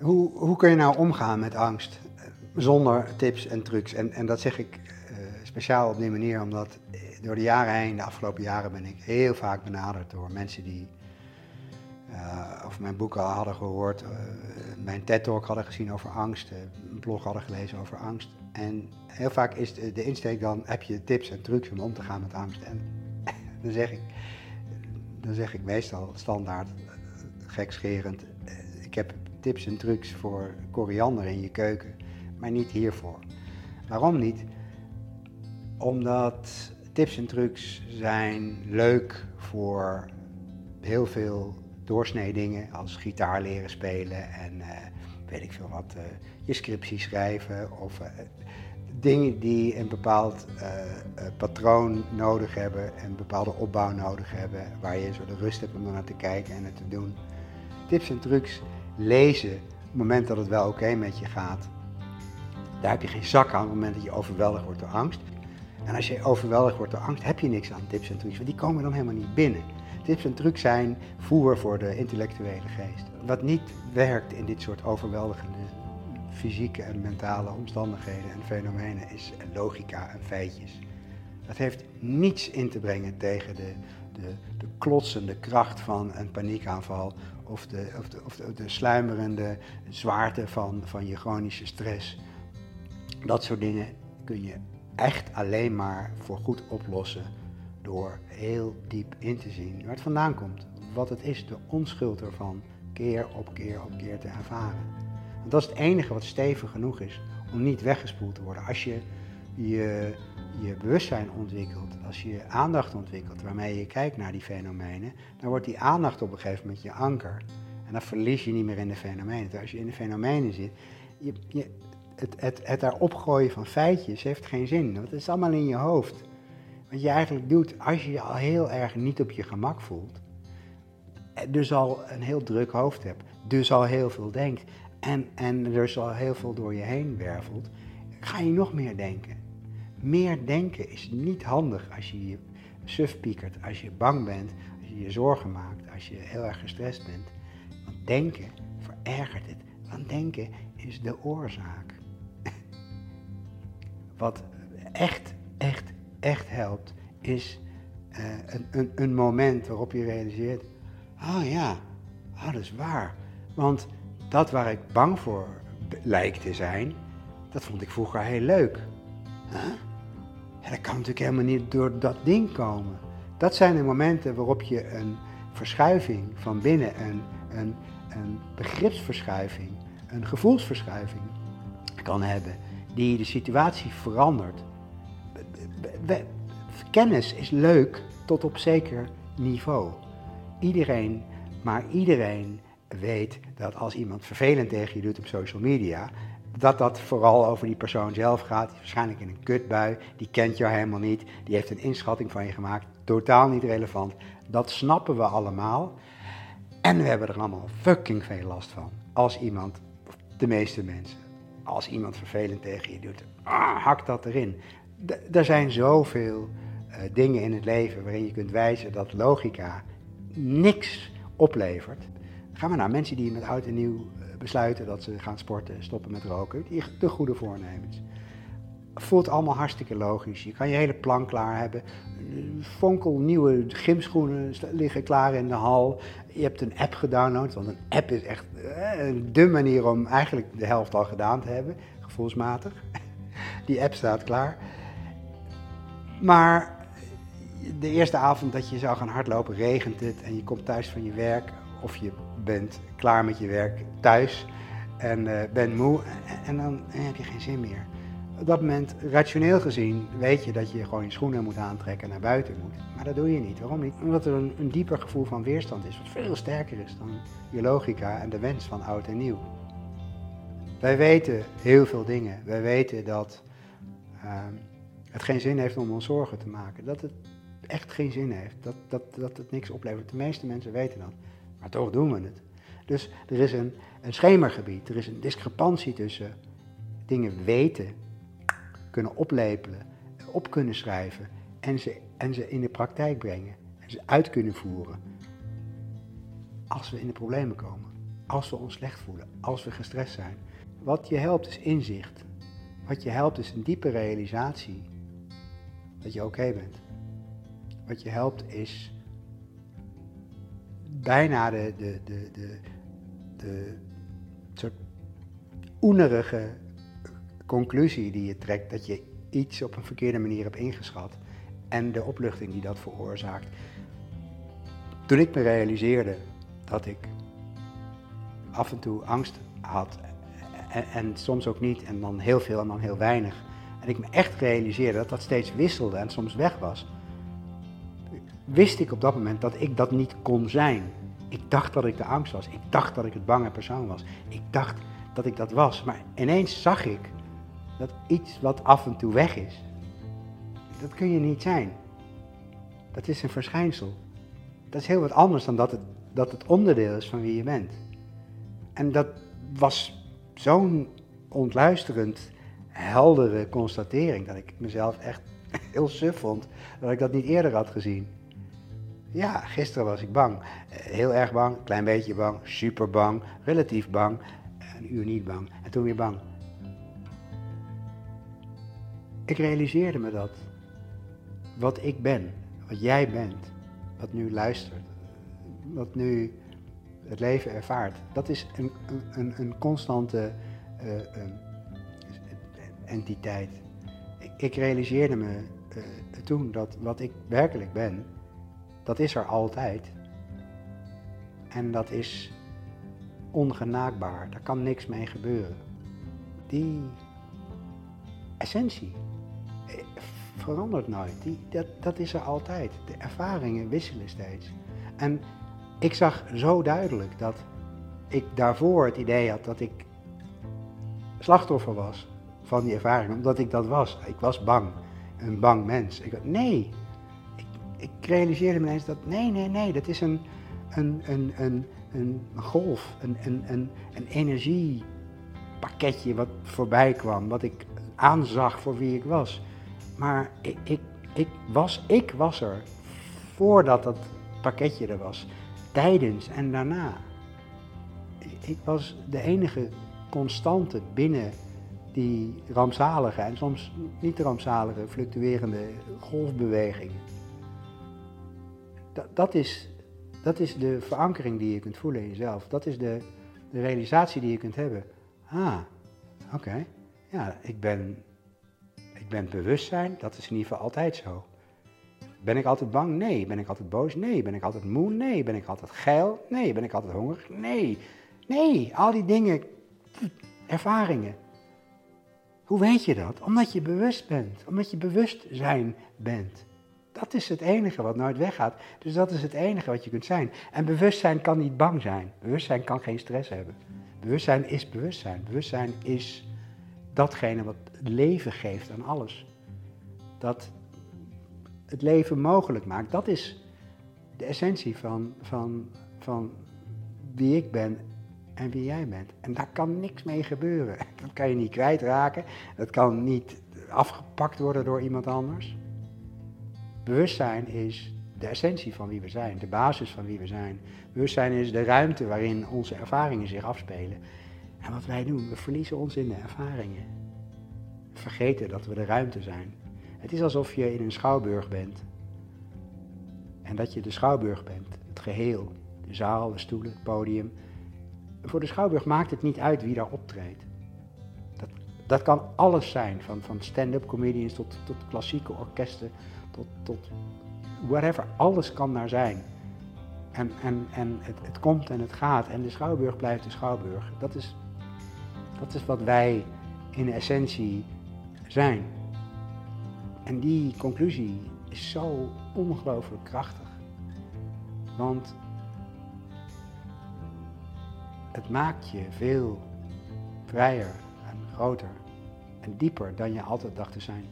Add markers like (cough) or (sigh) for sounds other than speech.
Hoe, hoe kun je nou omgaan met angst eh, zonder tips en trucs? En, en dat zeg ik uh, speciaal op die manier, omdat door de jaren heen, de afgelopen jaren, ben ik heel vaak benaderd door mensen die uh, of mijn boeken hadden gehoord, mijn TED-talk hadden gezien over angst, een blog hadden gelezen over angst. En heel vaak is de, insteek dan, heb je tips en trucs om om te gaan met angst. En (laughs) dan zeg ik, dan zeg ik meestal standaard, gekscherend, tips en trucs voor koriander in je keuken, maar niet hiervoor. Waarom niet? Omdat tips en trucs zijn leuk voor heel veel doorsnee dingen als gitaar leren spelen en uh, weet ik veel wat, uh, je scriptie schrijven of uh, dingen die een bepaald patroon nodig hebben, een bepaalde opbouw nodig hebben, waar je zo de rust hebt om naar te kijken en het te doen. Tips en trucs lezen op het moment dat het wel oké met je gaat. Daar heb je geen zak aan op het moment dat je overweldigd wordt door angst. En als je overweldigd wordt door angst, heb je niks aan tips en trucs, want die komen dan helemaal niet binnen. Tips en trucs zijn voer voor de intellectuele geest. Wat niet werkt in dit soort overweldigende fysieke en mentale omstandigheden en fenomenen is logica en feitjes. Dat heeft niets in te brengen tegen de, de, de klotsende kracht van een paniekaanval of de, of de, of de, de sluimerende zwaarte van, van je chronische stress. Dat soort dingen kun je echt alleen maar voor goed oplossen door heel diep in te zien waar het vandaan komt. Wat het is, de onschuld ervan, keer op keer op keer te ervaren. Dat is het enige wat stevig genoeg is om niet weggespoeld te worden. Als je je, je bewustzijn ontwikkelt, als je aandacht ontwikkelt waarmee je kijkt naar die fenomenen, dan wordt die aandacht op een gegeven moment je anker. En dan verlies je niet meer in de fenomenen. Dus als je in de fenomenen zit, je, je, het, het, het daarop gooien van feitjes heeft geen zin. Want het is allemaal in je hoofd. Wat je eigenlijk doet, als je je al heel erg niet op je gemak voelt, dus al een heel druk hoofd hebt, dus al heel veel denkt en, en dus al heel veel door je heen wervelt, ga je nog meer denken. Meer denken is niet handig als je je suf piekert, als je bang bent, als je je zorgen maakt, als je heel erg gestrest bent. Want denken verergert het. Want denken is de oorzaak. (laughs) Wat echt, echt, echt helpt, is uh, een, een, een, moment waarop je realiseert: oh ja, oh, dat is waar. Want dat waar ik bang voor lijkt te zijn, dat vond ik vroeger heel leuk. Huh? Ja, dat kan natuurlijk helemaal niet door dat ding komen. Dat zijn de momenten waarop je een verschuiving van binnen, een, een, een begripsverschuiving, een gevoelsverschuiving kan hebben, die de situatie verandert kennis is leuk tot op zeker niveau. Iedereen, maar iedereen weet dat als iemand vervelend tegen je doet op social media, dat dat vooral over die persoon zelf gaat. Die waarschijnlijk in een kutbui, die kent jou helemaal niet, die heeft een inschatting van je gemaakt, totaal niet relevant. Dat snappen we allemaal. En we hebben er allemaal fucking veel last van. Als iemand, de meeste mensen, als iemand vervelend tegen je doet, ah, hak dat erin. er zijn zoveel uh, dingen in het leven waarin je kunt wijzen dat logica niks oplevert. Ga maar naar mensen die met oud en nieuw uh, besluiten dat ze gaan sporten, stoppen met roken, die de goede voornemens. Voelt allemaal hartstikke logisch. Je kan je hele plan klaar hebben. Fonkel nieuwe gymschoenen liggen klaar in de hal. Je hebt een app gedownload, want een app is echt uh, de manier om eigenlijk de helft al gedaan te hebben, gevoelsmatig. (laughs) Die app staat klaar. Maar de eerste avond dat je zou gaan hardlopen, regent het en je komt thuis van je werk of je bent klaar met je werk thuis en uh, bent moe en dan heb je geen zin meer. Op dat moment, rationeel gezien, weet je dat je gewoon je schoenen moet aantrekken en naar buiten moet. Maar dat doe je niet. Waarom niet? Omdat er een, een dieper gevoel van weerstand is, wat veel sterker is dan je logica en de wens van oud en nieuw. Wij weten heel veel dingen. Wij weten dat uh, het geen zin heeft om ons zorgen te maken. Dat het echt geen zin heeft. Dat, dat, dat het niks oplevert. De meeste mensen weten dat. Maar toch doen we het. Dus er is een, een schemergebied. Er is een discrepantie tussen dingen weten, kunnen oplepelen, op kunnen schrijven en ze, en ze in de praktijk brengen. En ze uit kunnen voeren. Als we in de problemen komen. als we ons slecht voelen, als we gestrest zijn. Wat je helpt is inzicht. Wat je helpt is een diepe realisatie dat je oké bent. Wat je helpt is bijna de, de, de, de, de soort oenerige conclusie die je trekt dat je iets op een verkeerde manier hebt ingeschat en de opluchting die dat veroorzaakt. Toen ik me realiseerde dat ik af en toe angst had en, en, soms ook niet en dan heel veel en dan heel weinig. En ik me echt realiseerde dat dat steeds wisselde en soms weg was. Wist ik op dat moment dat ik dat niet kon zijn. Ik dacht dat ik de angst was. Ik dacht dat ik het bange persoon was. Ik dacht dat ik dat was. Maar ineens zag ik dat iets wat af en toe weg is, dat kun je niet zijn. Dat is een verschijnsel. Dat is heel wat anders dan dat het, dat het onderdeel is van wie je bent. En dat was zo'n ontluisterend, heldere constatering dat ik mezelf echt (laughs) heel suf vond dat ik dat niet eerder had gezien. Ja, gisteren was ik bang. Heel erg bang, klein beetje bang, super bang, relatief bang, een uur niet bang en toen weer bang. Ik realiseerde me dat. Wat ik ben, wat jij bent, wat nu luistert, wat nu het leven ervaart, dat is een, een, een constante uh, entiteit. Ik, ik, realiseerde me toen dat wat ik werkelijk ben, dat is er altijd. En dat is ongenaakbaar, daar kan niks mee gebeuren. Die essentie eh, verandert nooit, Die, dat, dat is er altijd. De ervaringen wisselen steeds. En ik zag zo duidelijk dat ik daarvoor het idee had dat ik slachtoffer was van die ervaring, omdat ik dat was. Ik was bang, een bang mens. Ik dacht, nee, ik, realiseerde me ineens dat, nee, nee, nee, dat is een, een, een, een, een golf, een, een, een, een energiepakketje wat voorbij kwam, wat ik aanzag voor wie ik was. Maar ik, ik, ik, was, ik was er voordat dat pakketje er was tijdens en daarna. Ik was de enige constante binnen die rampzalige en soms niet rampzalige, fluctuerende golfbeweging. Dat, dat, is, dat is de verankering die je kunt voelen in jezelf. Dat is de, de realisatie die je kunt hebben. Ah, oké. Ja, ik ben, ik ben bewustzijn, dat is in ieder geval altijd zo. Ben ik altijd bang? Nee. Ben ik altijd boos? Nee. Ben ik altijd moe? Nee. Ben ik altijd geil? Nee. Ben ik altijd hongerig? Nee. Nee, al die dingen, ervaringen. Hoe weet je dat? Omdat je bewust bent, omdat je bewustzijn bent. Dat is het enige wat nooit weggaat. Dus dat is het enige wat je kunt zijn. En bewustzijn kan niet bang zijn. Bewustzijn kan geen stress hebben. Bewustzijn is bewustzijn. Bewustzijn is datgene wat leven geeft aan alles. Dat het leven mogelijk maakt. Dat is de essentie van, van, van wie ik ben en wie jij bent. En daar kan niks mee gebeuren. (laughs) Dat kan je niet kwijtraken. Dat kan niet afgepakt worden door iemand anders. Bewustzijn is de essentie van wie we zijn, de basis van wie we zijn. Bewustzijn is de ruimte waarin onze ervaringen zich afspelen. En wat wij doen, we verliezen ons in de ervaringen. We vergeten dat we de ruimte zijn. Het is alsof je in een schouwburg bent. En dat je de schouwburg bent, het geheel. De zaal, de stoelen, het podium. Voor de schouwburg maakt het niet uit wie daar optreedt. Dat, kan alles zijn, van, van stand-up comedians tot, tot klassieke orkesten, tot, tot whatever. Alles kan daar zijn. En, en, en het, het komt en het gaat en de schouwburg blijft de schouwburg. Dat is, dat is wat wij in essentie zijn. En die conclusie is zo ongelooflijk krachtig. Want het maakt je veel vrijer en groter en dieper dan je altijd dacht te zijn.